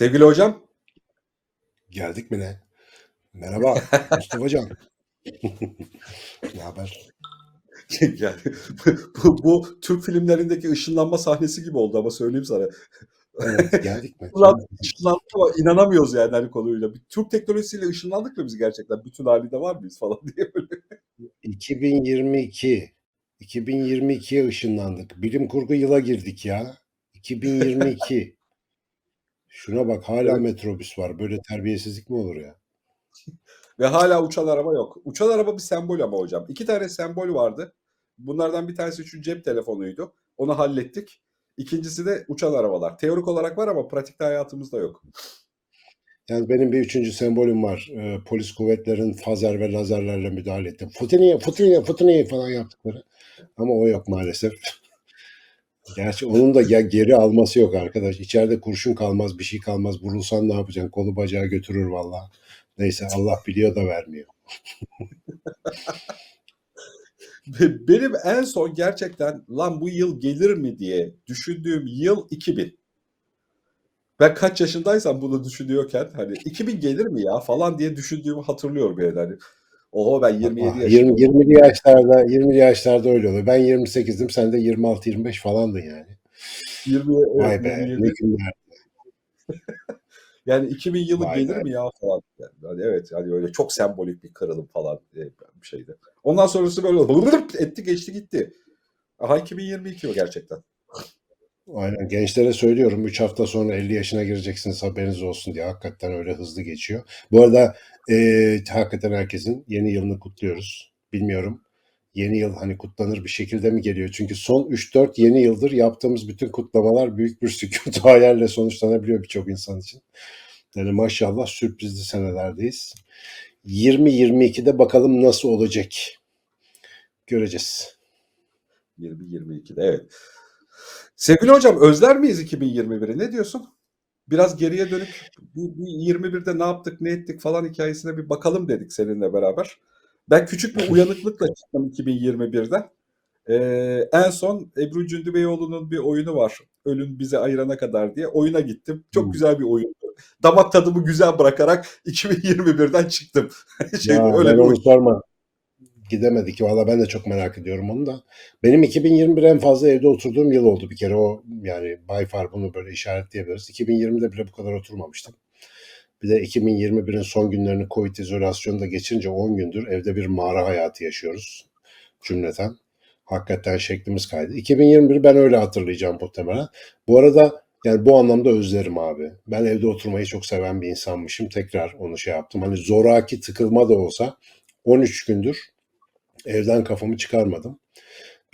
Sevgili hocam. Geldik mi ne? Merhaba Mustafa Can. ne haber? yani, bu, bu Türk filmlerindeki ışınlanma sahnesi gibi oldu ama söyleyeyim sana. Evet geldik mi? Ulan ışınlandık ama inanamıyoruz yani hani konuyla. Türk teknolojisiyle ışınlandık mı biz gerçekten? Bütün halinde var mıyız falan diye böyle. 2022. 2022'ye ışınlandık. Bilim kurgu yıla girdik ya. 2022. Şuna bak hala Evet. metrobüs var. Böyle terbiyesizlik mi olur ya? Ve hala uçan araba yok. Uçan araba bir sembol ama hocam. İki tane sembol vardı. Bunlardan bir tanesi şu cep telefonuydu. Onu hallettik. İkincisi de uçan arabalar. Teorik olarak var ama pratikte hayatımızda yok. Yani benim bir üçüncü sembolüm var. Ee, polis kuvvetlerin fazer ve lazerlerle müdahale ettim. Futini, futini, futini falan yaptıkları. Ama o yok maalesef. Gerçi onun da ya geri alması yok arkadaş. İçeride kurşun kalmaz, bir şey kalmaz. Vurulsan ne yapacaksın? Kolu bacağı götürür valla. Neyse Allah biliyor da vermiyor. Ve Benim en son gerçekten lan bu yıl gelir mi diye düşündüğüm yıl 2000. Ben kaç yaşındaysam bunu düşünüyorken hani 2000 gelir mi ya falan diye düşündüğümü hatırlıyorum yani hani. Oho ben 27 Ah, yaşındayım. 20, 20'li yaşlarda 20'li yaşlarda öyle oluyor. Ben 28'dim sen de 26-25 falandın yani. 20, Vay evet, be 27. ne günler. Yani 2000 yılı Vay gelir be. mi ya falan. Yani hani evet hani öyle çok sembolik bir kırılım falan e, bir şeydi. Ondan sonrası böyle etti geçti gitti. Aha 2022 o gerçekten. Aynen gençlere söylüyorum 3 hafta sonra 50 yaşına gireceksiniz haberiniz olsun diye hakikaten öyle hızlı geçiyor. Bu arada e, hakikaten herkesin yeni yılını kutluyoruz. Bilmiyorum yeni yıl hani kutlanır bir şekilde mi geliyor? Çünkü son 3-4 yeni yıldır yaptığımız bütün kutlamalar büyük bir sükût hayalle sonuçlanabiliyor birçok insan için. Yani maşallah sürprizli senelerdeyiz. 20-22'de bakalım nasıl olacak göreceğiz. 2022'de evet. Sevgili hocam özler miyiz 2021'i? Ne diyorsun? Biraz geriye dönük bir, bir 21'de ne yaptık, ne ettik falan hikayesine bir bakalım dedik seninle beraber. Ben küçük bir uyanıklıkla çıktım 2021'den. Ee, en son Ebru Cündübeyoğlu'nun bir oyunu var. Ölün bizi ayırana kadar diye. Oyuna gittim. Çok Hmm. güzel bir oyundu. Damak tadımı güzel bırakarak 2021'den çıktım. şey, Ya öyle bir oyun. sorma. Gidemedik. Valla ben de çok merak ediyorum onu da. Benim 2021 en fazla evde oturduğum yıl oldu bir kere. O yani by far bunu böyle işaretleyebiliriz. 2020'de bile bu kadar oturmamıştım. Bir de 2021'in son günlerini Covid izolasyonunda geçince 10 gündür evde bir mağara hayatı yaşıyoruz cümleten. Hakikaten şeklimiz kaydı. 2021 ben öyle hatırlayacağım muhtemelen. Bu arada yani bu anlamda özlerim abi. Ben evde oturmayı çok seven bir insanmışım. Tekrar onu şey yaptım. Hani zoraki tıkılma da olsa 13 gündür evden kafamı çıkarmadım.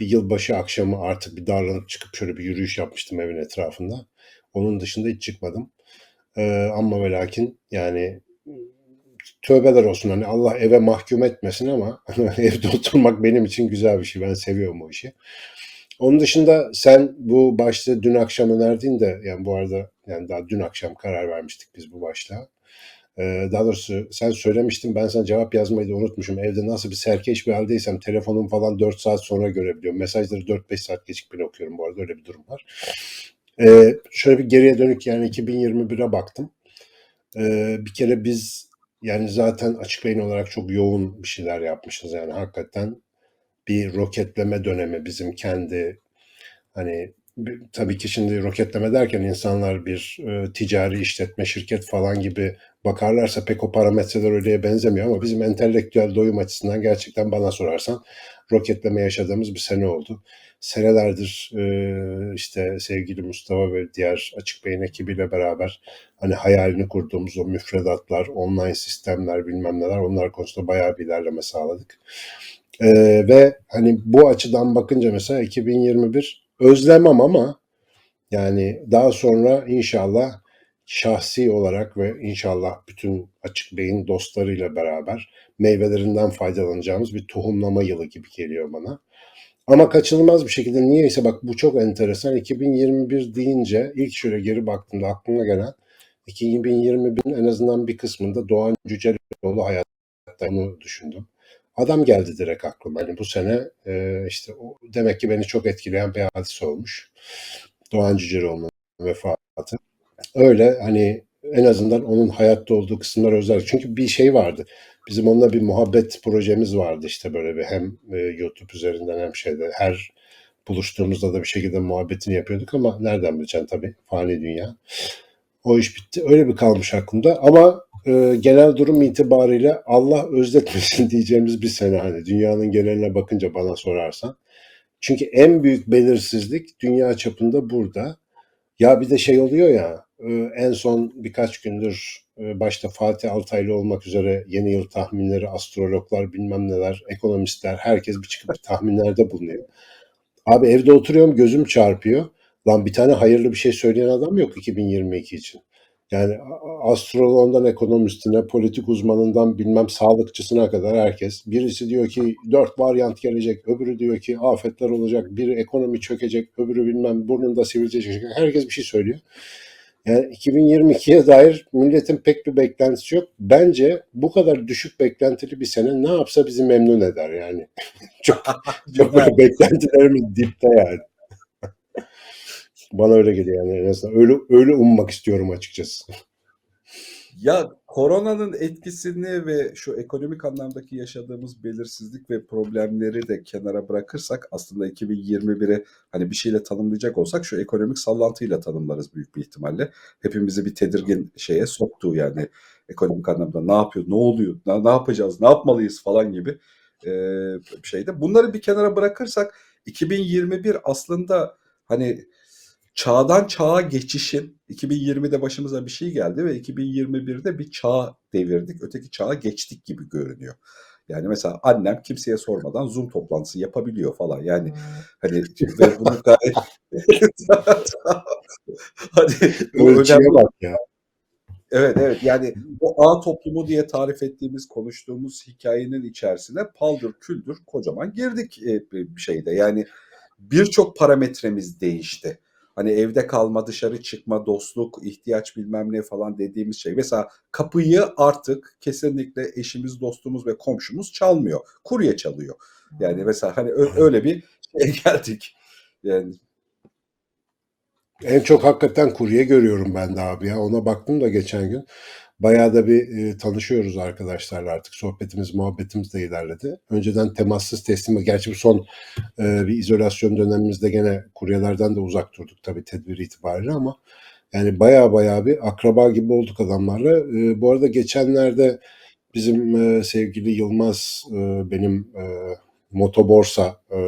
Bir yılbaşı akşamı artık bir darlanıp çıkıp şöyle bir yürüyüş yapmıştım evin etrafında. Onun dışında hiç çıkmadım. Ee, ama ve lakin yani tövbeler olsun hani Allah eve mahkum etmesin ama evde oturmak benim için güzel bir şey. Ben seviyorum o işi. Onun dışında sen bu başta dün akşam önerdiğinde yani bu arada yani daha dün akşam karar vermiştik biz bu başlığa. Ee, daha doğrusu sen söylemiştin ben sana cevap yazmayı da unutmuşum. Evde nasıl bir serkeş bir haldeysem telefonum falan 4 saat sonra görebiliyorum. Mesajları 4-5 saat gecikmeli okuyorum bu arada öyle bir durum var. Ee, şöyle bir geriye dönük yani 2021'e baktım. Ee, bir kere biz yani zaten açık beyin olarak çok yoğun bir şeyler yapmışız yani hakikaten bir roketleme dönemi bizim kendi hani tabii ki şimdi roketleme derken insanlar bir e, ticari işletme şirket falan gibi bakarlarsa pek o parametreler öyleye benzemiyor ama bizim entelektüel doyum açısından gerçekten bana sorarsan roketleme yaşadığımız bir sene oldu. Senelerdir e, işte sevgili Mustafa ve diğer Açık Beyin ekibiyle beraber hani hayalini kurduğumuz o müfredatlar, online sistemler bilmem neler onlar konusunda bayağı bir ilerleme sağladık. E, ve hani bu açıdan bakınca mesela 2021 özlemem ama yani daha sonra inşallah şahsi olarak ve inşallah bütün açık beyin dostlarıyla beraber meyvelerinden faydalanacağımız bir tohumlama yılı gibi geliyor bana. Ama kaçınılmaz bir şekilde niyeyse bak bu çok enteresan. 2021 deyince ilk şöyle geri baktığımda aklıma gelen 2021'in en azından bir kısmında Doğan Cüceloğlu hayatta onu düşündüm. Adam geldi direkt aklıma. Yani bu sene e, işte o, demek ki beni çok etkileyen bir hadise olmuş. Doğan Cüceloğlu'nun vefatı. Öyle hani en azından onun hayatta olduğu kısımlar özel. Çünkü bir şey vardı. Bizim onunla bir muhabbet projemiz vardı işte böyle bir hem e, YouTube üzerinden hem şeyde her buluştuğumuzda da bir şekilde muhabbetini yapıyorduk ama nereden bileceksin tabii fani dünya. O iş bitti. Öyle bir kalmış aklımda ama e, genel durum itibariyle Allah özletmesin diyeceğimiz bir sene hani dünyanın geneline bakınca bana sorarsan. Çünkü en büyük belirsizlik dünya çapında burada. Ya bir de şey oluyor ya en son birkaç gündür e, başta Fatih Altaylı olmak üzere yeni yıl tahminleri, astrologlar bilmem neler, ekonomistler herkes bir çıkıp tahminlerde bulunuyor. Abi evde oturuyorum gözüm çarpıyor. Lan bir tane hayırlı bir şey söyleyen adam yok 2022 için. Yani astroloğundan ekonomistine, politik uzmanından bilmem sağlıkçısına kadar herkes. Birisi diyor ki dört varyant gelecek, öbürü diyor ki afetler olacak, biri ekonomi çökecek, öbürü bilmem burnunda sivilce çıkacak. Herkes bir şey söylüyor. Yani 2022'ye dair milletin pek bir beklentisi yok. Bence bu kadar düşük beklentili bir sene ne yapsa bizi memnun eder yani. çok çok böyle beklentilerimiz dipte yani. Bana öyle geliyor yani en azından. Öyle, öyle ummak istiyorum açıkçası. Ya koronanın etkisini ve şu ekonomik anlamdaki yaşadığımız belirsizlik ve problemleri de kenara bırakırsak aslında 2021'i hani bir şeyle tanımlayacak olsak şu ekonomik sallantıyla tanımlarız büyük bir ihtimalle. Hepimizi bir tedirgin şeye soktu yani ekonomik anlamda ne yapıyor, ne oluyor, ne, ne yapacağız, ne yapmalıyız falan gibi e, şeyde. Bunları bir kenara bırakırsak 2021 aslında hani çağdan çağa geçişin 2020'de başımıza bir şey geldi ve 2021'de bir çağ devirdik. Öteki çağa geçtik gibi görünüyor. Yani mesela annem kimseye sormadan Zoom toplantısı yapabiliyor falan. Yani hani ve bunu gayet hani bu önemli bak ya. Evet evet yani o ağ toplumu diye tarif ettiğimiz konuştuğumuz hikayenin içerisine paldır küldür kocaman girdik e, bir şeyde. Yani birçok parametremiz değişti. Hani evde kalma, dışarı çıkma, dostluk, ihtiyaç bilmem ne falan dediğimiz şey. Mesela kapıyı artık kesinlikle eşimiz, dostumuz ve komşumuz çalmıyor. Kurye çalıyor. Yani mesela hani öyle bir şeye geldik. Yani En çok hakikaten kurye görüyorum ben de abi ya. Ona baktım da geçen gün. Bayağı da bir e, tanışıyoruz arkadaşlarla artık. Sohbetimiz, muhabbetimiz de ilerledi. Önceden temassız teslim. Gerçi bu son e, bir izolasyon dönemimizde gene kuryelerden de uzak durduk tabii tedbir itibariyle ama yani bayağı bayağı bir akraba gibi olduk adamlarla. E, bu arada geçenlerde bizim e, sevgili Yılmaz e, benim e, motoborsa e,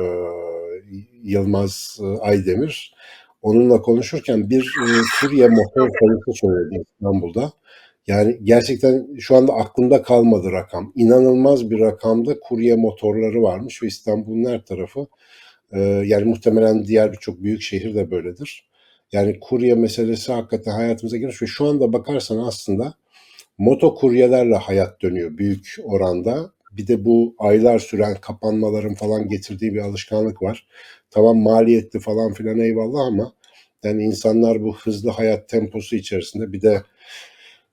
Yılmaz e, Aydemir onunla konuşurken bir e, kurye motor sayısı söyledi İstanbul'da. Yani gerçekten şu anda aklımda kalmadı rakam. İnanılmaz bir rakamda kurye motorları varmış ve İstanbul'un her tarafı e, yani muhtemelen diğer birçok büyük şehir de böyledir. Yani kurye meselesi hakikaten hayatımıza girmiş ve şu anda bakarsan aslında motokuryelerle hayat dönüyor büyük oranda. Bir de bu aylar süren kapanmaların falan getirdiği bir alışkanlık var. Tamam maliyetli falan filan eyvallah ama yani insanlar bu hızlı hayat temposu içerisinde bir de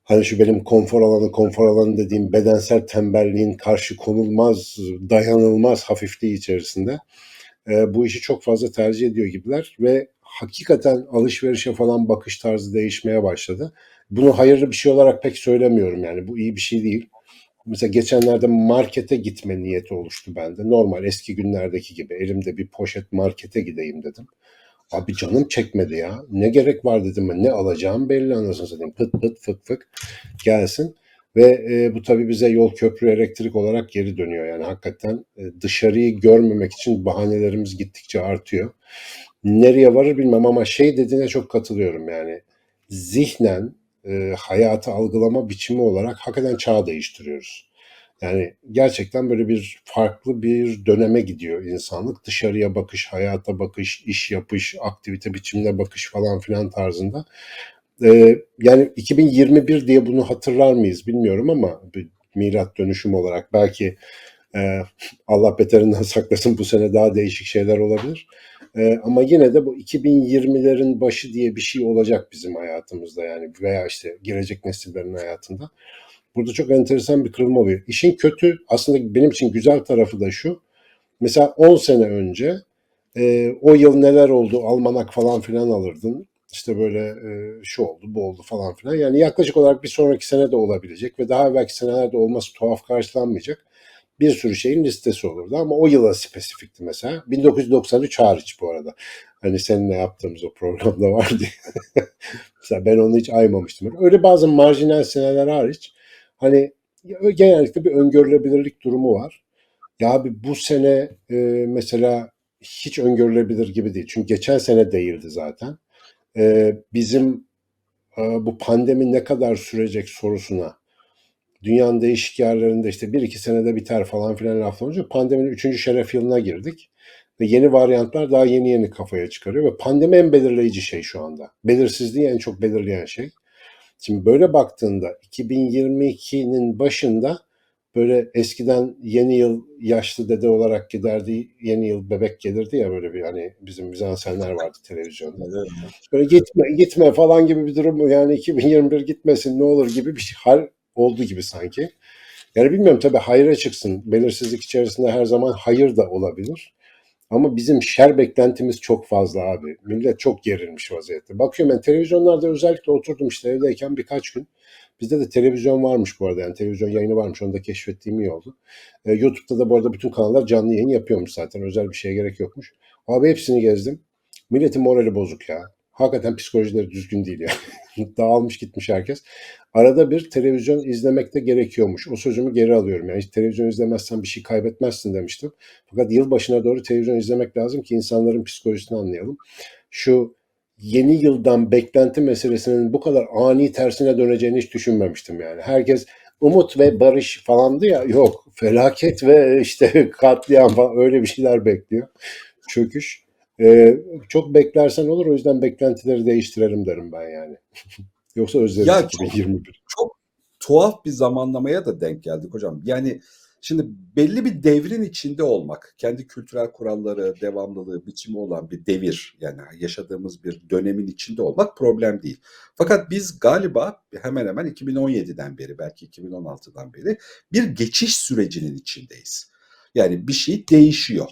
hani şu benim konfor alanı konfor alanı dediğim bedensel tembelliğin karşı konulmaz dayanılmaz hafifliği içerisinde e, bu işi çok fazla tercih ediyor gibiler ve hakikaten alışverişe falan bakış tarzı değişmeye başladı. Bunu hayırlı bir şey olarak pek söylemiyorum yani bu iyi bir şey değil. Mesela geçenlerde markete gitme niyeti oluştu bende. Normal eski günlerdeki gibi elimde bir poşet markete gideyim dedim. Abi canım çekmedi ya. Ne gerek var dedim ben. Ne alacağım belli anasını satayım. Pıt pıt fık fık gelsin. Ve e, bu tabii bize yol köprü elektrik olarak geri dönüyor. Yani hakikaten e, dışarıyı görmemek için bahanelerimiz gittikçe artıyor. Nereye varır bilmem ama şey dediğine çok katılıyorum yani. Zihnen e, hayatı algılama biçimi olarak hakikaten çağ değiştiriyoruz. Yani gerçekten böyle bir farklı bir döneme gidiyor insanlık. Dışarıya bakış, hayata bakış, iş yapış, aktivite biçimine bakış falan filan tarzında. Ee, yani 2021 diye bunu hatırlar mıyız bilmiyorum ama bir milat dönüşüm olarak belki e, Allah beterinden saklasın bu sene daha değişik şeyler olabilir. E, ama yine de bu 2020'lerin başı diye bir şey olacak bizim hayatımızda yani veya işte gelecek nesillerin hayatında. Burada çok enteresan bir kırılma oluyor. İşin kötü aslında benim için güzel tarafı da şu. Mesela 10 sene önce e, o yıl neler oldu almanak falan filan alırdın. İşte böyle e, şu oldu, bu oldu falan filan. Yani yaklaşık olarak bir sonraki sene de olabilecek ve daha belki senelerde olması tuhaf karşılanmayacak bir sürü şeyin listesi olurdu ama o yıla spesifikti mesela. 1993 hariç bu arada. Hani seninle yaptığımız o programda vardı. mesela ben onu hiç aymamıştım. Öyle bazı marjinal seneler hariç hani genellikle bir öngörülebilirlik durumu var. Ya abi bu sene e, mesela hiç öngörülebilir gibi değil. Çünkü geçen sene değildi zaten. E, bizim e, bu pandemi ne kadar sürecek sorusuna dünyanın değişik yerlerinde işte bir iki senede biter falan filan laflar olunca pandeminin üçüncü şeref yılına girdik. Ve yeni varyantlar daha yeni yeni kafaya çıkarıyor. Ve pandemi en belirleyici şey şu anda. Belirsizliği en çok belirleyen şey. Şimdi böyle baktığında 2022'nin başında böyle eskiden yeni yıl yaşlı dede olarak giderdi, yeni yıl bebek gelirdi ya böyle bir hani bizim mizansenler vardı televizyonda. Böyle gitme gitme falan gibi bir durum yani 2021 gitmesin ne olur gibi bir hal oldu gibi sanki. Yani bilmiyorum tabii hayra çıksın. Belirsizlik içerisinde her zaman hayır da olabilir. Ama bizim şer beklentimiz çok fazla abi. Millet çok gerilmiş vaziyette. Bakıyorum ben televizyonlarda özellikle oturdum işte evdeyken birkaç gün. Bizde de televizyon varmış bu arada yani televizyon yayını varmış onu da keşfettiğim iyi oldu. Ee, YouTube'da da bu arada bütün kanallar canlı yayın yapıyormuş zaten özel bir şeye gerek yokmuş. Abi hepsini gezdim. Milletin morali bozuk ya. Hakikaten psikolojileri düzgün değil ya. Dağılmış gitmiş herkes. Arada bir televizyon izlemek de gerekiyormuş. O sözümü geri alıyorum. Yani hiç televizyon izlemezsen bir şey kaybetmezsin demiştim. Fakat yılbaşına doğru televizyon izlemek lazım ki insanların psikolojisini anlayalım. Şu yeni yıldan beklenti meselesinin bu kadar ani tersine döneceğini hiç düşünmemiştim yani. Herkes umut ve barış falandı ya yok felaket ve işte katliam falan öyle bir şeyler bekliyor. Çöküş. Ee, çok beklersen olur o yüzden beklentileri değiştirelim derim ben yani. Yoksa özleriz Ya 2021. Çok tuhaf bir zamanlamaya da denk geldik hocam. Yani şimdi belli bir devrin içinde olmak, kendi kültürel kuralları, devamlılığı, biçimi olan bir devir yani yaşadığımız bir dönemin içinde olmak problem değil. Fakat biz galiba hemen hemen 2017'den beri belki 2016'dan beri bir geçiş sürecinin içindeyiz. Yani bir şey değişiyor.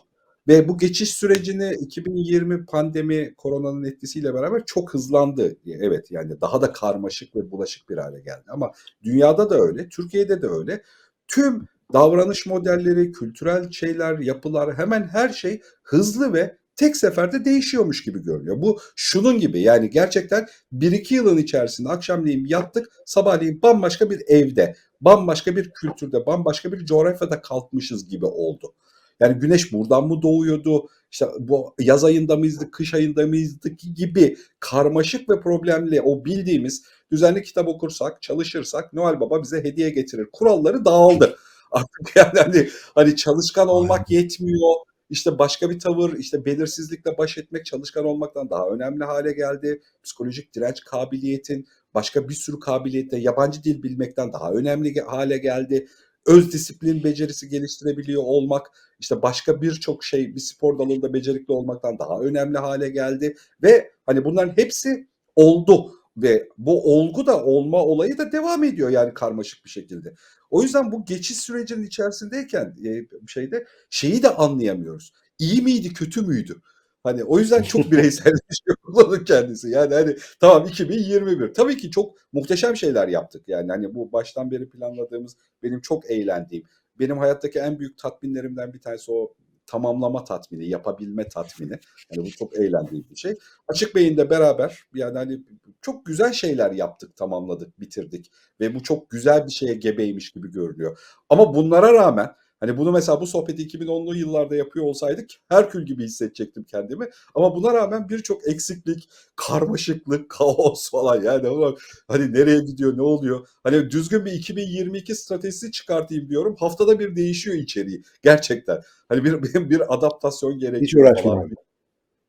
Ve bu geçiş sürecini 2020 pandemi koronanın etkisiyle beraber çok hızlandı. Evet yani daha da karmaşık ve bulaşık bir hale geldi. Ama dünyada da öyle, Türkiye'de de öyle. Tüm davranış modelleri, kültürel şeyler, yapılar hemen her şey hızlı ve tek seferde değişiyormuş gibi görünüyor. Bu şunun gibi yani gerçekten 1-2 yılın içerisinde akşamleyin yattık, sabahleyin bambaşka bir evde, bambaşka bir kültürde, bambaşka bir coğrafyada kalkmışız gibi oldu. Yani güneş buradan mı doğuyordu? İşte bu yaz ayında mıyızdık, kış ayında mıyızdık gibi karmaşık ve problemli o bildiğimiz düzenli kitap okursak, çalışırsak Noel Baba bize hediye getirir. Kuralları dağıldı. Artık yani hani, hani çalışkan olmak yetmiyor. İşte başka bir tavır, işte belirsizlikle baş etmek çalışkan olmaktan daha önemli hale geldi. Psikolojik direnç kabiliyetin başka bir sürü kabiliyette yabancı dil bilmekten daha önemli hale geldi öz disiplin becerisi geliştirebiliyor olmak, işte başka birçok şey bir spor dalında becerikli olmaktan daha önemli hale geldi ve hani bunların hepsi oldu ve bu olgu da olma olayı da devam ediyor yani karmaşık bir şekilde. O yüzden bu geçiş sürecinin içerisindeyken e, şeyde şeyi de anlayamıyoruz. İyi miydi, kötü müydü? Hani o yüzden çok bireyselleşiyor kullanım kendisi. Yani hani tamam 2021. Tabii ki çok muhteşem şeyler yaptık. Yani hani bu baştan beri planladığımız benim çok eğlendiğim. Benim hayattaki en büyük tatminlerimden bir tanesi o tamamlama tatmini, yapabilme tatmini. Yani bu çok eğlendiğim bir şey. Açık Beyin'de beraber yani hani çok güzel şeyler yaptık, tamamladık, bitirdik ve bu çok güzel bir şeye gebeymiş gibi görünüyor. Ama bunlara rağmen Hani bunu mesela bu sohbeti 2010'lu yıllarda yapıyor olsaydık Herkül gibi hissedecektim kendimi. Ama buna rağmen birçok eksiklik, karmaşıklık, kaos falan yani hani nereye gidiyor, ne oluyor? Hani düzgün bir 2022 stratejisi çıkartayım diyorum. Haftada bir değişiyor içeriği gerçekten. Hani bir bir, bir adaptasyon gerekiyor Hiç falan.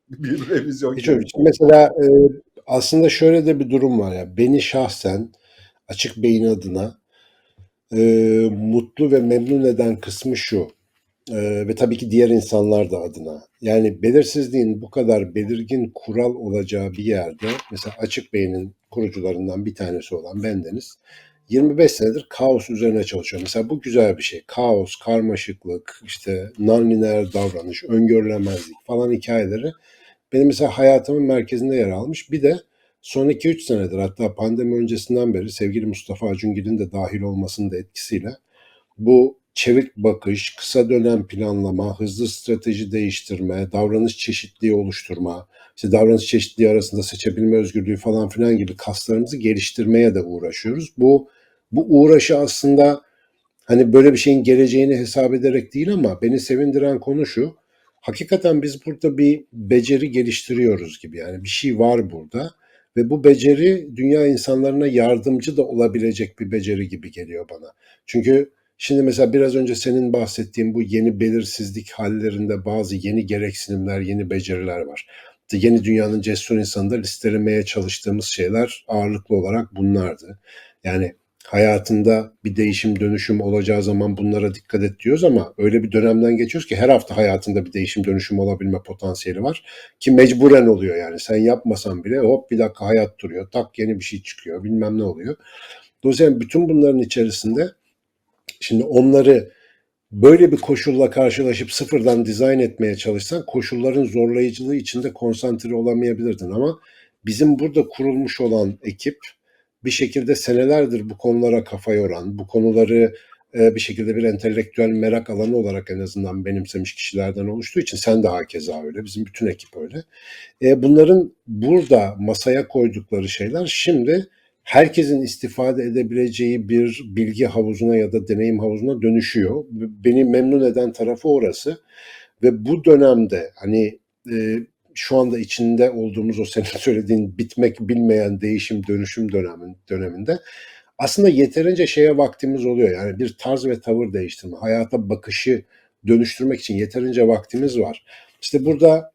Bir revizyon Hiç gerekiyor. Mesela e, aslında şöyle de bir durum var ya. Beni şahsen açık beyin adına e, mutlu ve memnun eden kısmı şu. E, ve tabii ki diğer insanlar da adına. Yani belirsizliğin bu kadar belirgin kural olacağı bir yerde mesela Açık Bey'in kurucularından bir tanesi olan bendeniz 25 senedir kaos üzerine çalışıyor. Mesela bu güzel bir şey. Kaos, karmaşıklık, işte nonlineer davranış, öngörülemezlik falan hikayeleri benim mesela hayatımın merkezinde yer almış. Bir de son 2-3 senedir hatta pandemi öncesinden beri sevgili Mustafa Acungil'in de dahil olmasının da etkisiyle bu çevik bakış, kısa dönem planlama, hızlı strateji değiştirme, davranış çeşitliliği oluşturma, işte davranış çeşitliliği arasında seçebilme özgürlüğü falan filan gibi kaslarımızı geliştirmeye de uğraşıyoruz. Bu bu uğraşı aslında hani böyle bir şeyin geleceğini hesap ederek değil ama beni sevindiren konu şu. Hakikaten biz burada bir beceri geliştiriyoruz gibi. Yani bir şey var burada ve bu beceri dünya insanlarına yardımcı da olabilecek bir beceri gibi geliyor bana. Çünkü şimdi mesela biraz önce senin bahsettiğin bu yeni belirsizlik hallerinde bazı yeni gereksinimler, yeni beceriler var. Yeni dünyanın cesur insanında listelemeye çalıştığımız şeyler ağırlıklı olarak bunlardı. Yani hayatında bir değişim dönüşüm olacağı zaman bunlara dikkat et diyoruz ama öyle bir dönemden geçiyoruz ki her hafta hayatında bir değişim dönüşüm olabilme potansiyeli var ki mecburen oluyor yani sen yapmasan bile hop bir dakika hayat duruyor tak yeni bir şey çıkıyor bilmem ne oluyor. Dolayısıyla bütün bunların içerisinde şimdi onları böyle bir koşulla karşılaşıp sıfırdan dizayn etmeye çalışsan koşulların zorlayıcılığı içinde konsantre olamayabilirdin ama bizim burada kurulmuş olan ekip bir şekilde senelerdir bu konulara kafa yoran, bu konuları e, bir şekilde bir entelektüel merak alanı olarak en azından benimsemiş kişilerden oluştuğu için sen de hakeza öyle, bizim bütün ekip öyle. E, bunların burada masaya koydukları şeyler şimdi herkesin istifade edebileceği bir bilgi havuzuna ya da deneyim havuzuna dönüşüyor. Beni memnun eden tarafı orası ve bu dönemde hani e, şu anda içinde olduğumuz o senin söylediğin bitmek bilmeyen değişim dönüşüm dönemin, döneminde aslında yeterince şeye vaktimiz oluyor. Yani bir tarz ve tavır değiştirme, hayata bakışı dönüştürmek için yeterince vaktimiz var. İşte burada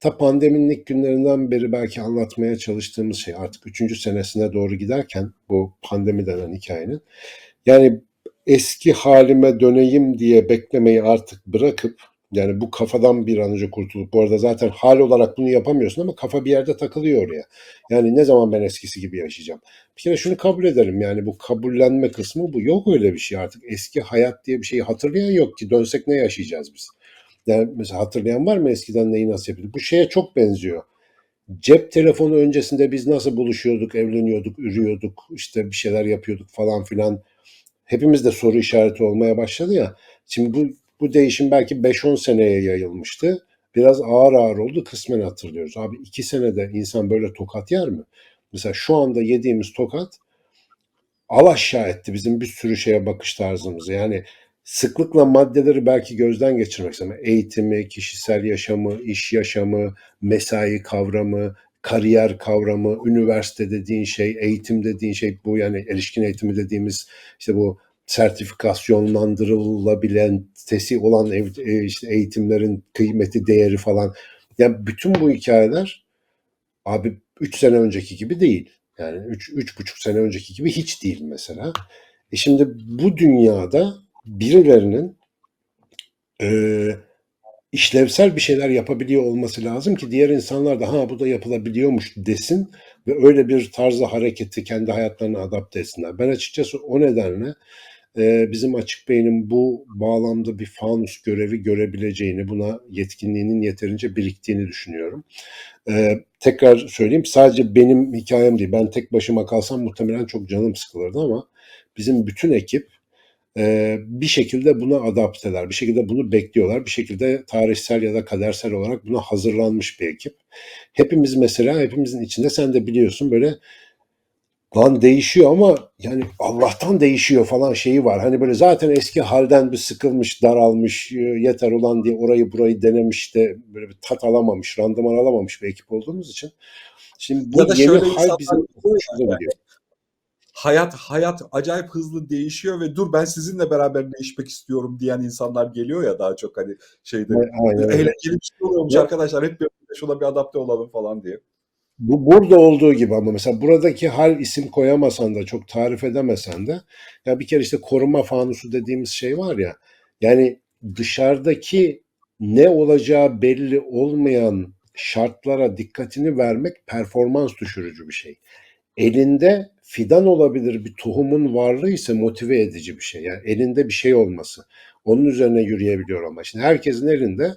ta pandeminin ilk günlerinden beri belki anlatmaya çalıştığımız şey artık üçüncü senesine doğru giderken bu pandemi denen hikayenin yani eski halime döneyim diye beklemeyi artık bırakıp yani bu kafadan bir an önce kurtulup bu arada zaten hal olarak bunu yapamıyorsun ama kafa bir yerde takılıyor oraya. Yani ne zaman ben eskisi gibi yaşayacağım? Bir kere şunu kabul edelim yani bu kabullenme kısmı bu. Yok öyle bir şey artık. Eski hayat diye bir şeyi hatırlayan yok ki. Dönsek ne yaşayacağız biz? Yani mesela hatırlayan var mı eskiden neyi nasıl yapıyorduk? Bu şeye çok benziyor. Cep telefonu öncesinde biz nasıl buluşuyorduk, evleniyorduk, ürüyorduk, işte bir şeyler yapıyorduk falan filan. Hepimiz de soru işareti olmaya başladı ya. Şimdi bu bu değişim belki 5-10 seneye yayılmıştı. Biraz ağır ağır oldu kısmen hatırlıyoruz. Abi iki senede insan böyle tokat yer mi? Mesela şu anda yediğimiz tokat al aşağı etti bizim bir sürü şeye bakış tarzımızı. Yani sıklıkla maddeleri belki gözden geçirmek istedim. Eğitimi, kişisel yaşamı, iş yaşamı, mesai kavramı, kariyer kavramı, üniversite dediğin şey, eğitim dediğin şey bu yani erişkin eğitimi dediğimiz işte bu sertifikasyonlandırılabilen tesi olan ev, e, işte eğitimlerin kıymeti, değeri falan. Yani bütün bu hikayeler abi 3 sene önceki gibi değil. Yani 3 üç, buçuk sene önceki gibi hiç değil mesela. E şimdi bu dünyada birilerinin e, işlevsel bir şeyler yapabiliyor olması lazım ki diğer insanlar da ha bu da yapılabiliyormuş desin ve öyle bir tarzda hareketi kendi hayatlarına adapte etsinler. Ben açıkçası o nedenle e, bizim açık beynin bu bağlamda bir fanus görevi görebileceğini, buna yetkinliğinin yeterince biriktiğini düşünüyorum. E, tekrar söyleyeyim sadece benim hikayem değil. Ben tek başıma kalsam muhtemelen çok canım sıkılırdı ama bizim bütün ekip e, bir şekilde buna adapteler, bir şekilde bunu bekliyorlar, bir şekilde tarihsel ya da kadersel olarak buna hazırlanmış bir ekip. Hepimiz mesela hepimizin içinde sen de biliyorsun böyle lan değişiyor ama yani Allah'tan değişiyor falan şeyi var. Hani böyle zaten eski halden bir sıkılmış, daralmış, yeter olan diye orayı burayı denemiş de böyle bir tat alamamış, randıman alamamış bir ekip olduğumuz için. Şimdi bu Ya da yeni şöyle hal bizim hoşumuza yani. gidiyor. Hayat hayat acayip hızlı değişiyor ve dur ben sizinle beraber değişmek istiyorum diyen insanlar geliyor ya daha çok hani şeyde Aynen eğlenceli bir şey oluyormuş arkadaşlar hep birlikte şuna bir adapte olalım falan diye. Bu burada olduğu gibi ama mesela buradaki hal isim koyamasan da çok tarif edemesen de ya bir kere işte koruma fanusu dediğimiz şey var ya yani dışarıdaki ne olacağı belli olmayan şartlara dikkatini vermek performans düşürücü bir şey. Elinde fidan olabilir bir tohumun varlığı ise motive edici bir şey. Yani elinde bir şey olması. Onun üzerine yürüyebiliyor ama. Şimdi herkesin elinde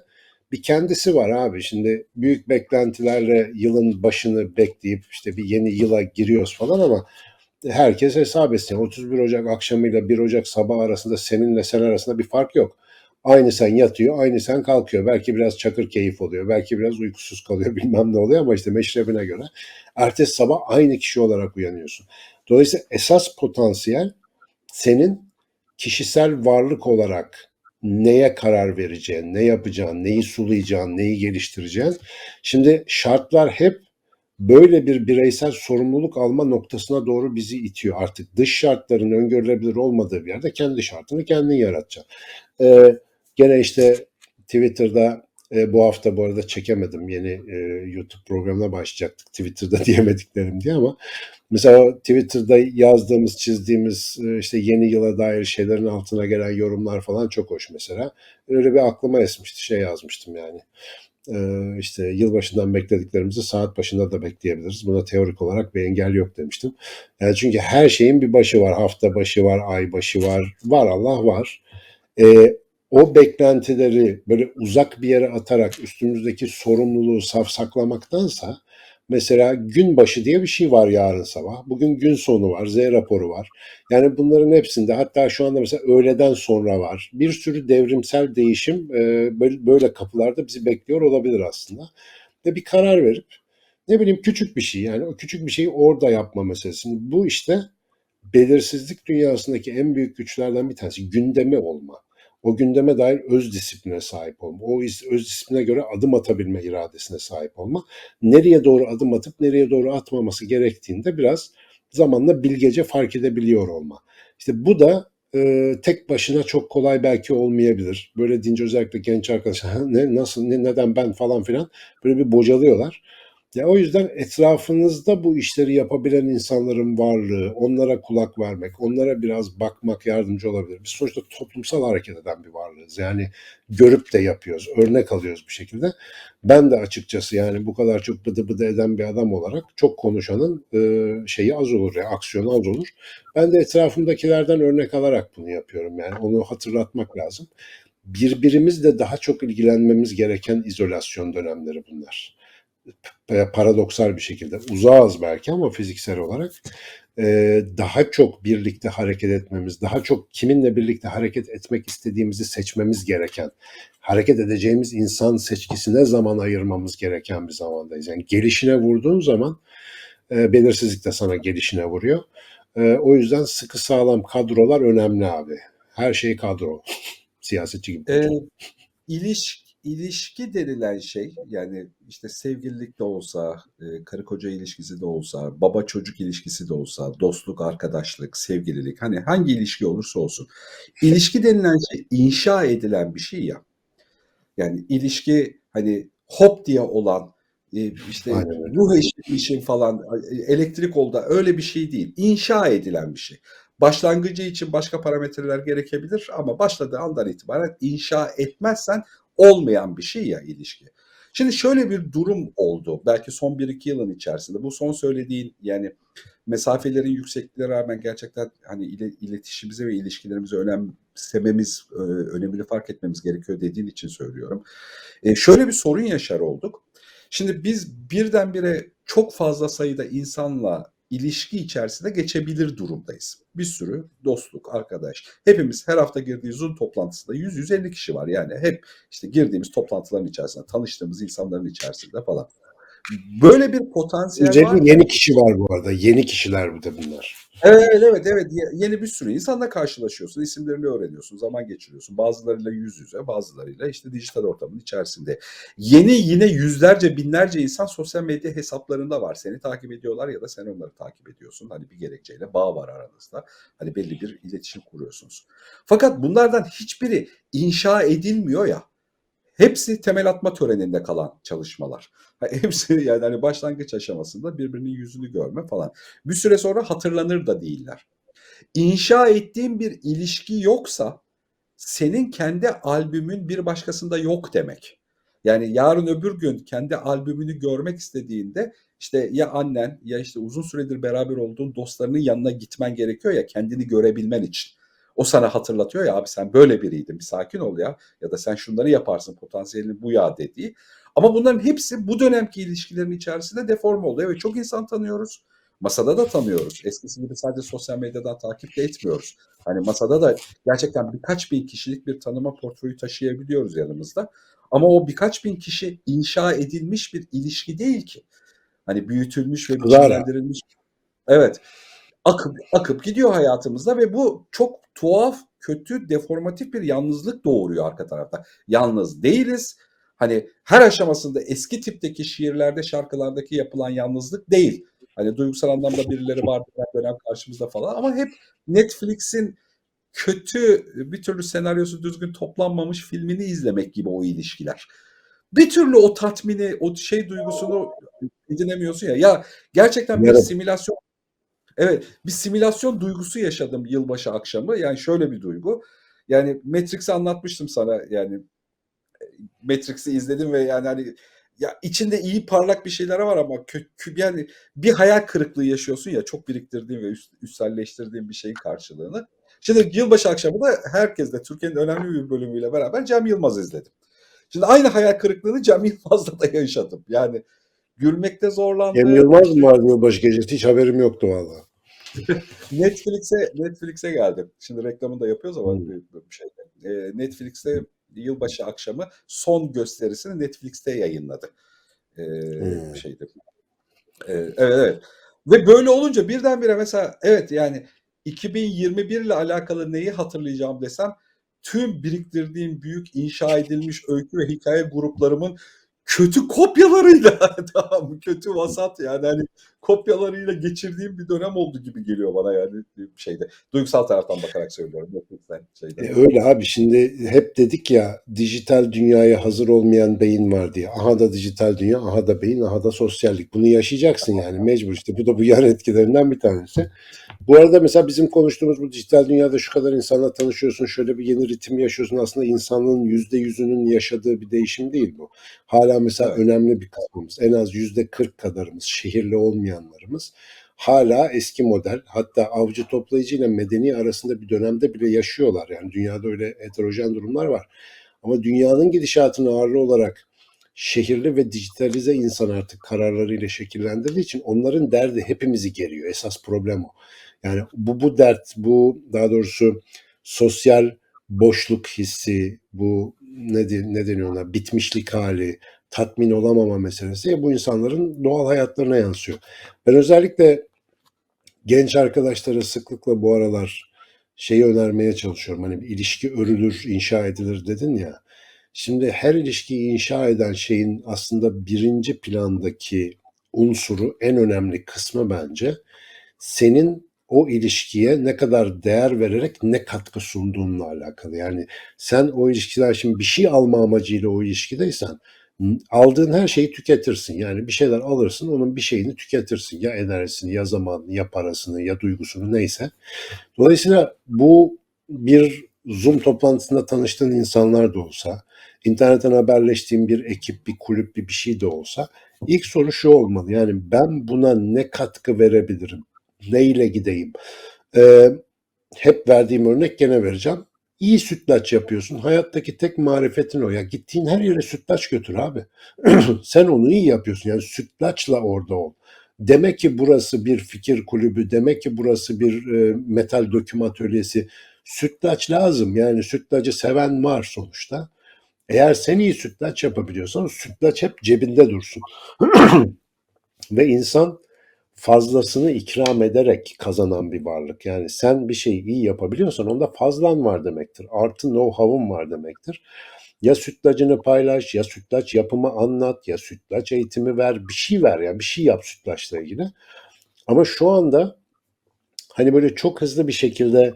bir kendisi var abi. Şimdi büyük beklentilerle yılın başını bekleyip işte bir yeni yıla giriyoruz falan ama herkes hesap etsin. 31 Ocak akşamıyla 1 Ocak sabah arasında seninle sen arasında bir fark yok. Aynı sen yatıyor, aynı sen kalkıyor. Belki biraz çakır keyif oluyor, belki biraz uykusuz kalıyor bilmem ne oluyor ama işte meşrebine göre. Ertesi sabah aynı kişi olarak uyanıyorsun. Dolayısıyla esas potansiyel senin kişisel varlık olarak neye karar vereceğin, ne yapacağın, neyi sulayacağın, neyi geliştireceğin. Şimdi şartlar hep böyle bir bireysel sorumluluk alma noktasına doğru bizi itiyor. Artık dış şartların öngörülebilir olmadığı bir yerde kendi şartını kendin yaratacaksın. Ee, gene işte Twitter'da e, bu hafta bu arada çekemedim. Yeni e, YouTube programına başlayacaktık Twitter'da diyemediklerim diye ama mesela Twitter'da yazdığımız, çizdiğimiz e, işte yeni yıla dair şeylerin altına gelen yorumlar falan çok hoş mesela. Öyle bir aklıma esmişti. Şey yazmıştım yani. E, işte yılbaşından beklediklerimizi saat başında da bekleyebiliriz. Buna teorik olarak bir engel yok demiştim. Yani çünkü her şeyin bir başı var. Hafta başı var, ay başı var. Var Allah var. E, o beklentileri böyle uzak bir yere atarak üstümüzdeki sorumluluğu safsaklamaktansa mesela gün başı diye bir şey var yarın sabah. Bugün gün sonu var, Z raporu var. Yani bunların hepsinde hatta şu anda mesela öğleden sonra var. Bir sürü devrimsel değişim e, böyle, kapılarda bizi bekliyor olabilir aslında. Ve bir karar verip ne bileyim küçük bir şey yani o küçük bir şeyi orada yapma meselesi. Bu işte belirsizlik dünyasındaki en büyük güçlerden bir tanesi gündemi olma o gündeme dair öz disipline sahip olma, o öz disipline göre adım atabilme iradesine sahip olma, nereye doğru adım atıp nereye doğru atmaması gerektiğinde biraz zamanla bilgece fark edebiliyor olma. İşte bu da e, tek başına çok kolay belki olmayabilir. Böyle deyince özellikle genç arkadaşlar ne nasıl ne neden ben falan filan böyle bir bocalıyorlar. Ya o yüzden etrafınızda bu işleri yapabilen insanların varlığı, onlara kulak vermek, onlara biraz bakmak yardımcı olabilir. Biz sonuçta toplumsal hareket eden bir varlığız. Yani görüp de yapıyoruz, örnek alıyoruz bir şekilde. Ben de açıkçası yani bu kadar çok bıdı bıdı eden bir adam olarak çok konuşanın e, şeyi az olur ya, aksiyonu az olur. Ben de etrafımdakilerden örnek alarak bunu yapıyorum. Yani onu hatırlatmak lazım. Birbirimizle daha çok ilgilenmemiz gereken izolasyon dönemleri bunlar paradoksal bir şekilde uzağız belki ama fiziksel olarak e, daha çok birlikte hareket etmemiz, daha çok kiminle birlikte hareket etmek istediğimizi seçmemiz gereken, hareket edeceğimiz insan seçkisine zaman ayırmamız gereken bir zamandayız. Yani gelişine vurduğun zaman e, belirsizlik de sana gelişine vuruyor. E, o yüzden sıkı sağlam kadrolar önemli abi. Her şey kadro. Siyasetçi gibi. Ee, iliş, ilişki denilen şey yani işte sevgililik de olsa, e, karı koca ilişkisi de olsa, baba çocuk ilişkisi de olsa, dostluk, arkadaşlık, sevgililik hani hangi ilişki olursa olsun. İlişki denilen şey inşa edilen bir şey ya. Yani ilişki hani hop diye olan e, işte Aynen ruh eşi için falan e, elektrik oldu öyle bir şey değil. İnşa edilen bir şey. Başlangıcı için başka parametreler gerekebilir ama başladığı andan itibaren inşa etmezsen olmayan bir şey ya ilişki. Şimdi şöyle bir durum oldu. Belki son 1-2 yılın içerisinde. Bu son söylediğin yani mesafelerin yüksekliğine rağmen gerçekten hani ile, iletişimimize ve ilişkilerimize önemsememiz, e, önemini fark etmemiz gerekiyor dediğin için söylüyorum. E, şöyle bir sorun yaşar olduk. Şimdi biz birdenbire çok fazla sayıda insanla ilişki içerisinde geçebilir durumdayız. Bir sürü dostluk, arkadaş. Hepimiz her hafta girdiği Zoom toplantısında 100-150 kişi var. Yani hep işte girdiğimiz toplantıların içerisinde, tanıştığımız insanların içerisinde falan. Böyle bir potansiyel Üzerinde var. yeni kişi var bu arada. Yeni kişiler bu da bunlar. Evet evet evet Ye- yeni bir sürü insanla karşılaşıyorsun, isimlerini öğreniyorsun, zaman geçiriyorsun. Bazılarıyla yüz yüze, bazılarıyla işte dijital ortamın içerisinde. Yeni yine yüzlerce, binlerce insan sosyal medya hesaplarında var. Seni takip ediyorlar ya da sen onları takip ediyorsun. Hani bir gerekçeyle bağ var aranızda. Hani belli bir iletişim kuruyorsunuz. Fakat bunlardan hiçbiri inşa edilmiyor ya. Hepsi temel atma töreninde kalan çalışmalar. Hepsi yani hani başlangıç aşamasında birbirinin yüzünü görme falan. Bir süre sonra hatırlanır da değiller. İnşa ettiğin bir ilişki yoksa senin kendi albümün bir başkasında yok demek. Yani yarın öbür gün kendi albümünü görmek istediğinde işte ya annen ya işte uzun süredir beraber olduğun dostlarının yanına gitmen gerekiyor ya kendini görebilmen için. O sana hatırlatıyor ya abi sen böyle biriydin bir sakin ol ya ya da sen şunları yaparsın potansiyelin bu ya dediği. Ama bunların hepsi bu dönemki ilişkilerin içerisinde deforme oluyor. Evet çok insan tanıyoruz. Masada da tanıyoruz. Eskisi gibi sadece sosyal medyadan takip de etmiyoruz. Hani masada da gerçekten birkaç bin kişilik bir tanıma portföyü taşıyabiliyoruz yanımızda. Ama o birkaç bin kişi inşa edilmiş bir ilişki değil ki. Hani büyütülmüş ve biçimlendirilmiş. Evet. Akıp, akıp gidiyor hayatımızda ve bu çok tuhaf, kötü, deformatif bir yalnızlık doğuruyor arka tarafta. Yalnız değiliz. Hani her aşamasında eski tipteki şiirlerde, şarkılardaki yapılan yalnızlık değil. Hani duygusal anlamda birileri vardı her dönem karşımızda falan ama hep Netflix'in kötü bir türlü senaryosu düzgün toplanmamış filmini izlemek gibi o ilişkiler. Bir türlü o tatmini, o şey duygusunu edinemiyorsun ya. Ya gerçekten bir simülasyon Evet, bir simülasyon duygusu yaşadım yılbaşı akşamı. Yani şöyle bir duygu. Yani Matrix'i anlatmıştım sana yani Matrix'i izledim ve yani hani ya içinde iyi parlak bir şeyler var ama kö- kö- yani bir hayal kırıklığı yaşıyorsun ya çok biriktirdiğin ve üst, üstselleştirdiğin bir şeyin karşılığını. Şimdi yılbaşı akşamı da herkes de Türkiye'nin önemli bir bölümüyle beraber Cem Yılmaz izledim. Şimdi aynı hayal kırıklığını Cem Yılmaz'la da yaşadım. Yani gülmekte zorlandım. Cem Yılmaz mı vardı yılbaşı gecesi? Hiç haberim yoktu valla. Netflix'e Netflix'e geldim. Şimdi reklamını da yapıyoruz ama Hmm. bir, şey. Ee, Netflix'te yılbaşı akşamı son gösterisini Netflix'te yayınladı. Ee, Hmm. şeydi. Ee, evet evet. Ve böyle olunca birdenbire mesela evet yani 2021 ile alakalı neyi hatırlayacağım desem tüm biriktirdiğim büyük inşa edilmiş öykü ve hikaye gruplarımın kötü kopyalarıyla tamam? Kötü vasat yani hani kopyalarıyla geçirdiğim bir dönem oldu gibi geliyor bana yani şeyde. Duygusal taraftan bakarak söylüyorum. Netflix'ten şeyde. E öyle abi şimdi hep dedik ya dijital dünyaya hazır olmayan beyin var diye. Aha da dijital dünya, aha da beyin, aha da sosyallik. Bunu yaşayacaksın yani mecbur işte. Bu da bu yan etkilerinden bir tanesi. Bu arada mesela bizim konuştuğumuz bu dijital dünyada şu kadar insanla tanışıyorsun, şöyle bir yeni ritim yaşıyorsun. Aslında insanlığın yüzde yüzünün yaşadığı bir değişim değil bu. Hala mesela Evet. önemli bir kısmımız, en az yüzde kırk kadarımız, şehirli olmayanlarımız hala eski model hatta avcı toplayıcı ile medeni arasında bir dönemde bile yaşıyorlar. Yani dünyada öyle heterojen durumlar var. Ama dünyanın gidişatını ağırlı olarak şehirli ve dijitalize insan artık kararlarıyla şekillendirdiği için onların derdi hepimizi geriyor. Esas problem o. Yani bu bu dert, bu daha doğrusu sosyal boşluk hissi, bu ne, ne deniyor ona, bitmişlik hali, tatmin olamama meselesi bu insanların doğal hayatlarına yansıyor. Ben özellikle genç arkadaşlara sıklıkla bu aralar şeyi önermeye çalışıyorum. Hani bir ilişki örülür, inşa edilir dedin ya. Şimdi her ilişkiyi inşa eden şeyin aslında birinci plandaki unsuru, en önemli kısmı bence senin o ilişkiye ne kadar değer vererek ne katkı sunduğunla alakalı. Yani sen o ilişkiden şimdi bir şey alma amacıyla o ilişkideysen aldığın her şeyi tüketirsin. Yani bir şeyler alırsın, onun bir şeyini tüketirsin. Ya enerjisini, ya zamanını, ya parasını, ya duygusunu neyse. Dolayısıyla bu bir Zoom toplantısında tanıştığın insanlar da olsa, internetten haberleştiğin bir ekip, bir kulüp, bir bir şey de olsa ilk soru şu olmalı. Yani ben buna ne katkı verebilirim? Neyle gideyim? Ee, hep verdiğim örnek gene vereceğim. İyi sütlaç yapıyorsun. Hayattaki tek marifetin o. Ya gittiğin her yere sütlaç götür abi. Sen onu iyi yapıyorsun. Yani sütlaçla orada ol. Demek ki burası bir fikir kulübü, demek ki burası bir e, metal döküm atölyesi. Sütlaç lazım. Yani sütlacı seven var sonuçta. Eğer sen iyi sütlaç yapabiliyorsan sütlaç hep cebinde dursun. Ve insan fazlasını ikram ederek kazanan bir varlık. Yani sen bir şeyi iyi yapabiliyorsan onda fazlan var demektir. Artı know-how'un var demektir. Ya sütlacını paylaş, ya sütlaç yapımı anlat, ya sütlaç eğitimi ver, bir şey ver yani bir şey yap sütlaçla ilgili. Ama şu anda hani böyle çok hızlı bir şekilde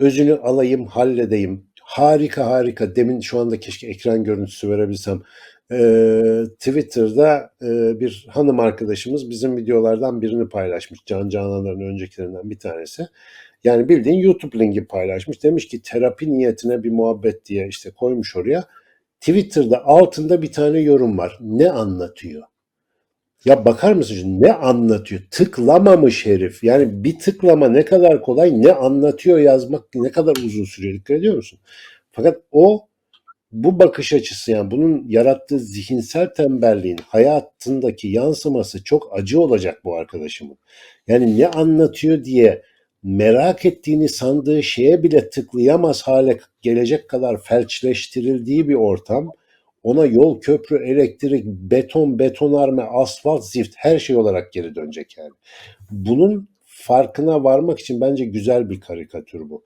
özünü alayım, halledeyim. Harika harika. Demin şu anda keşke ekran görüntüsü verebilsem. Ee, Twitter'da e, bir hanım arkadaşımız bizim videolardan birini paylaşmış. Can Canan'ların öncekilerinden bir tanesi. Yani bildiğin YouTube linki paylaşmış. Demiş ki terapi niyetine bir muhabbet diye işte koymuş oraya. Twitter'da altında bir tane yorum var. Ne anlatıyor? Ya bakar mısın ne anlatıyor? Tıklamamış herif. Yani bir tıklama ne kadar kolay, ne anlatıyor yazmak ne kadar uzun sürüyor. Dikkat ediyor musun? Fakat o bu bakış açısı yani bunun yarattığı zihinsel tembelliğin hayatındaki yansıması çok acı olacak bu arkadaşımın. Yani ne anlatıyor diye merak ettiğini sandığı şeye bile tıklayamaz hale gelecek kadar felçleştirildiği bir ortam ona yol, köprü, elektrik, beton, betonarme, asfalt, zift her şey olarak geri dönecek yani. Bunun farkına varmak için bence güzel bir karikatür bu.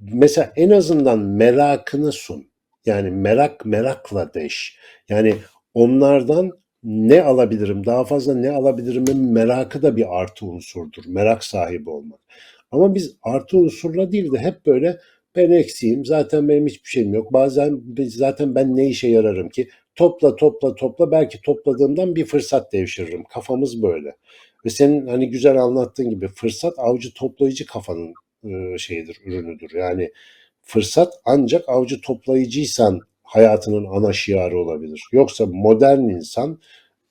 Mesela en azından merakını sun. Yani merak merakla deş. Yani onlardan ne alabilirim, daha fazla ne alabilirimin merakı da bir artı unsurdur. Merak sahibi olmak. Ama biz artı unsurla değil de hep böyle ben eksiğim, zaten benim hiçbir şeyim yok. Bazen zaten ben ne işe yararım ki? Topla topla topla belki topladığımdan bir fırsat devşiririm. Kafamız böyle. Ve senin hani güzel anlattığın gibi fırsat avcı toplayıcı kafanın e, şeyidir, ürünüdür. Yani fırsat ancak avcı toplayıcıysan hayatının ana şiarı olabilir. Yoksa modern insan,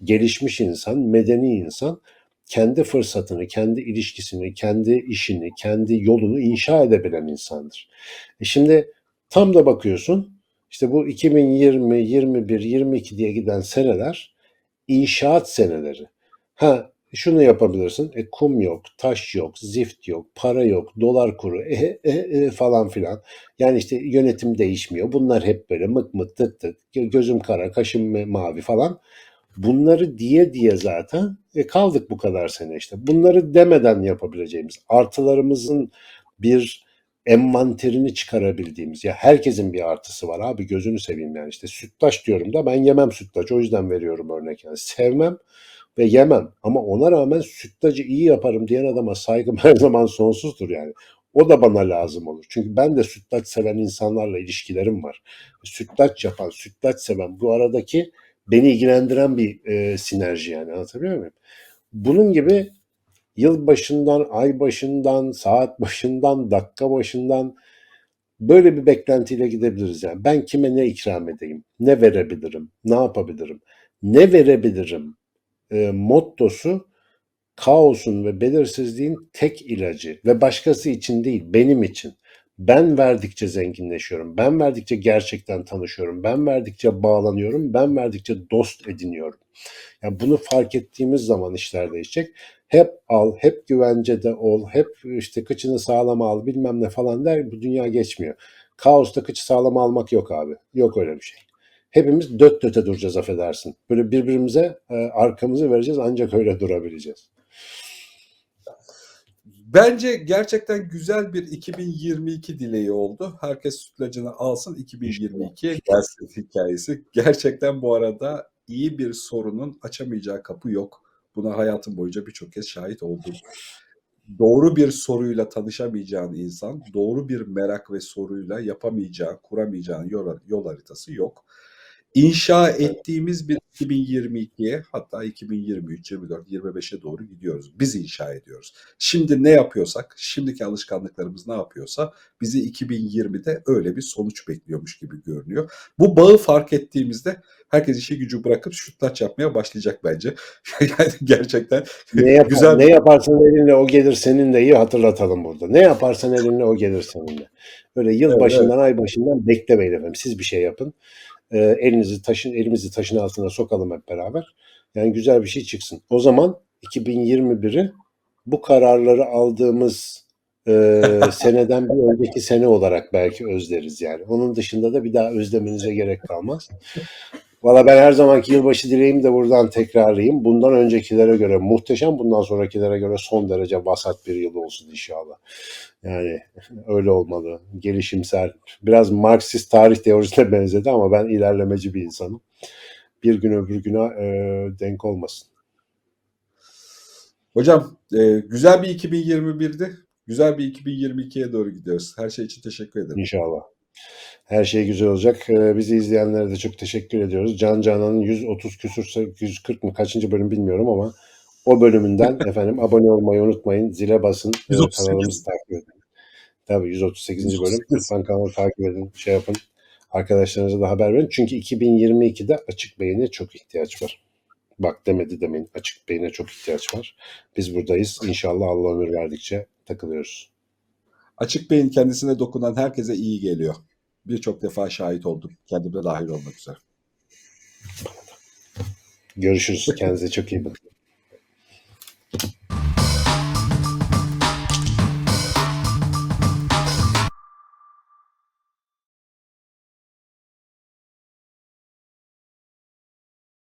gelişmiş insan, medeni insan kendi fırsatını, kendi ilişkisini, kendi işini, kendi yolunu inşa edebilen insandır. E şimdi tam da bakıyorsun işte bu 2020, 21, 22 diye giden seneler inşaat seneleri. Ha şunu yapabilirsin. E, kum yok, taş yok, zift yok, para yok, dolar kuru e, e, e, falan filan. Yani işte yönetim değişmiyor. Bunlar hep böyle mık mık tık tık, gözüm kara, kaşım mavi falan. Bunları diye diye zaten e, kaldık bu kadar sene işte. Bunları demeden yapabileceğimiz, artılarımızın bir envanterini çıkarabildiğimiz ya herkesin bir artısı var abi gözünü seveyim yani işte sütlaç diyorum da ben yemem sütlaç o yüzden veriyorum örnek yani sevmem ve yemem ama ona rağmen sütlacı iyi yaparım diyen adama saygım her zaman sonsuzdur yani. O da bana lazım olur. Çünkü ben de sütlaç seven insanlarla ilişkilerim var. Sütlaç yapan, sütlaç seven bu aradaki beni ilgilendiren bir e, sinerji yani anlatabiliyor muyum? Bunun gibi yıl başından, ay başından, saat başından, dakika başından böyle bir beklentiyle gidebiliriz yani. Ben kime ne ikram edeyim, ne verebilirim, ne yapabilirim, ne verebilirim e, mottosu kaosun ve belirsizliğin tek ilacı ve başkası için değil benim için. Ben verdikçe zenginleşiyorum. Ben verdikçe gerçekten tanışıyorum. Ben verdikçe bağlanıyorum. Ben verdikçe dost ediniyorum. Yani bunu fark ettiğimiz zaman işler değişecek. Hep al, hep güvencede ol, hep işte kıçını sağlam al bilmem ne falan der bu dünya geçmiyor. Kaosta kıçı sağlam almak yok abi. Yok öyle bir şey. Hepimiz döt döte duracağız affedersin. Böyle birbirimize e, arkamızı vereceğiz ancak öyle durabileceğiz. Bence gerçekten güzel bir 2022 dileği oldu. Herkes sütlacını alsın 2022 gelsin hikayesi. Gerçekten bu arada iyi bir sorunun açamayacağı kapı yok. Buna hayatım boyunca birçok kez şahit oldum. Doğru bir soruyla tanışamayacağın insan, doğru bir merak ve soruyla yapamayacağın, kuramayacağın yol, yol haritası yok. İnşa ettiğimiz bir 2022'ye hatta 2023, 24, 25'e doğru gidiyoruz. Biz inşa ediyoruz. Şimdi ne yapıyorsak, şimdiki alışkanlıklarımız ne yapıyorsa bizi 2020'de öyle bir sonuç bekliyormuş gibi görünüyor. Bu bağı fark ettiğimizde herkes işi gücü bırakıp şutlaç yapmaya başlayacak bence. yani gerçekten Ne, yapar, güzel ne yaparsan elinle o gelir senin de iyi hatırlatalım burada. Ne yaparsan elinle o gelir seninle. Böyle yıl Evet, başından ay başından beklemeyin efendim. Siz bir şey yapın. Ee, elinizi taşın elimizi taşın altına sokalım hep beraber. Yani güzel bir şey çıksın. O zaman 2021'i bu kararları aldığımız e, seneden bir önceki sene olarak belki özleriz yani. Onun dışında da bir daha özlemenize gerek kalmaz. Valla ben her zamanki yılbaşı dileğimi de buradan tekrarlayayım. Bundan öncekilere göre muhteşem, bundan sonrakilere göre son derece vasat bir yıl olsun inşallah. Yani öyle olmalı. Gelişimsel. Biraz Marksist tarih teorisine benzedi ama ben ilerlemeci bir insanım. Bir gün öbür güne e, denk olmasın. Hocam e, güzel bir 2021'di. Güzel bir 2022'ye doğru gidiyoruz. Her şey için teşekkür ederim. İnşallah. Her şey güzel olacak. Ee, bizi izleyenlere de çok teşekkür ediyoruz. Can Canan'ın 130 küsür 140 mı kaçıncı bölüm bilmiyorum ama o bölümünden efendim abone olmayı unutmayın. Zile basın. e, 138. Kanalımızı takip edin. Tabii 138. bölüm. 138. Lütfen kanalı takip edin. Şey yapın. Arkadaşlarınıza da haber verin. Çünkü 2022'de açık beyine çok ihtiyaç var. Bak demedi demeyin. Açık beyine çok ihtiyaç var. Biz buradayız. İnşallah Allah ömür verdikçe takılıyoruz. Açık beyin kendisine dokunan herkese iyi geliyor. Birçok defa şahit oldum. Kendimde dahil olmak üzere. Görüşürüz. Kendinize çok iyi bakın.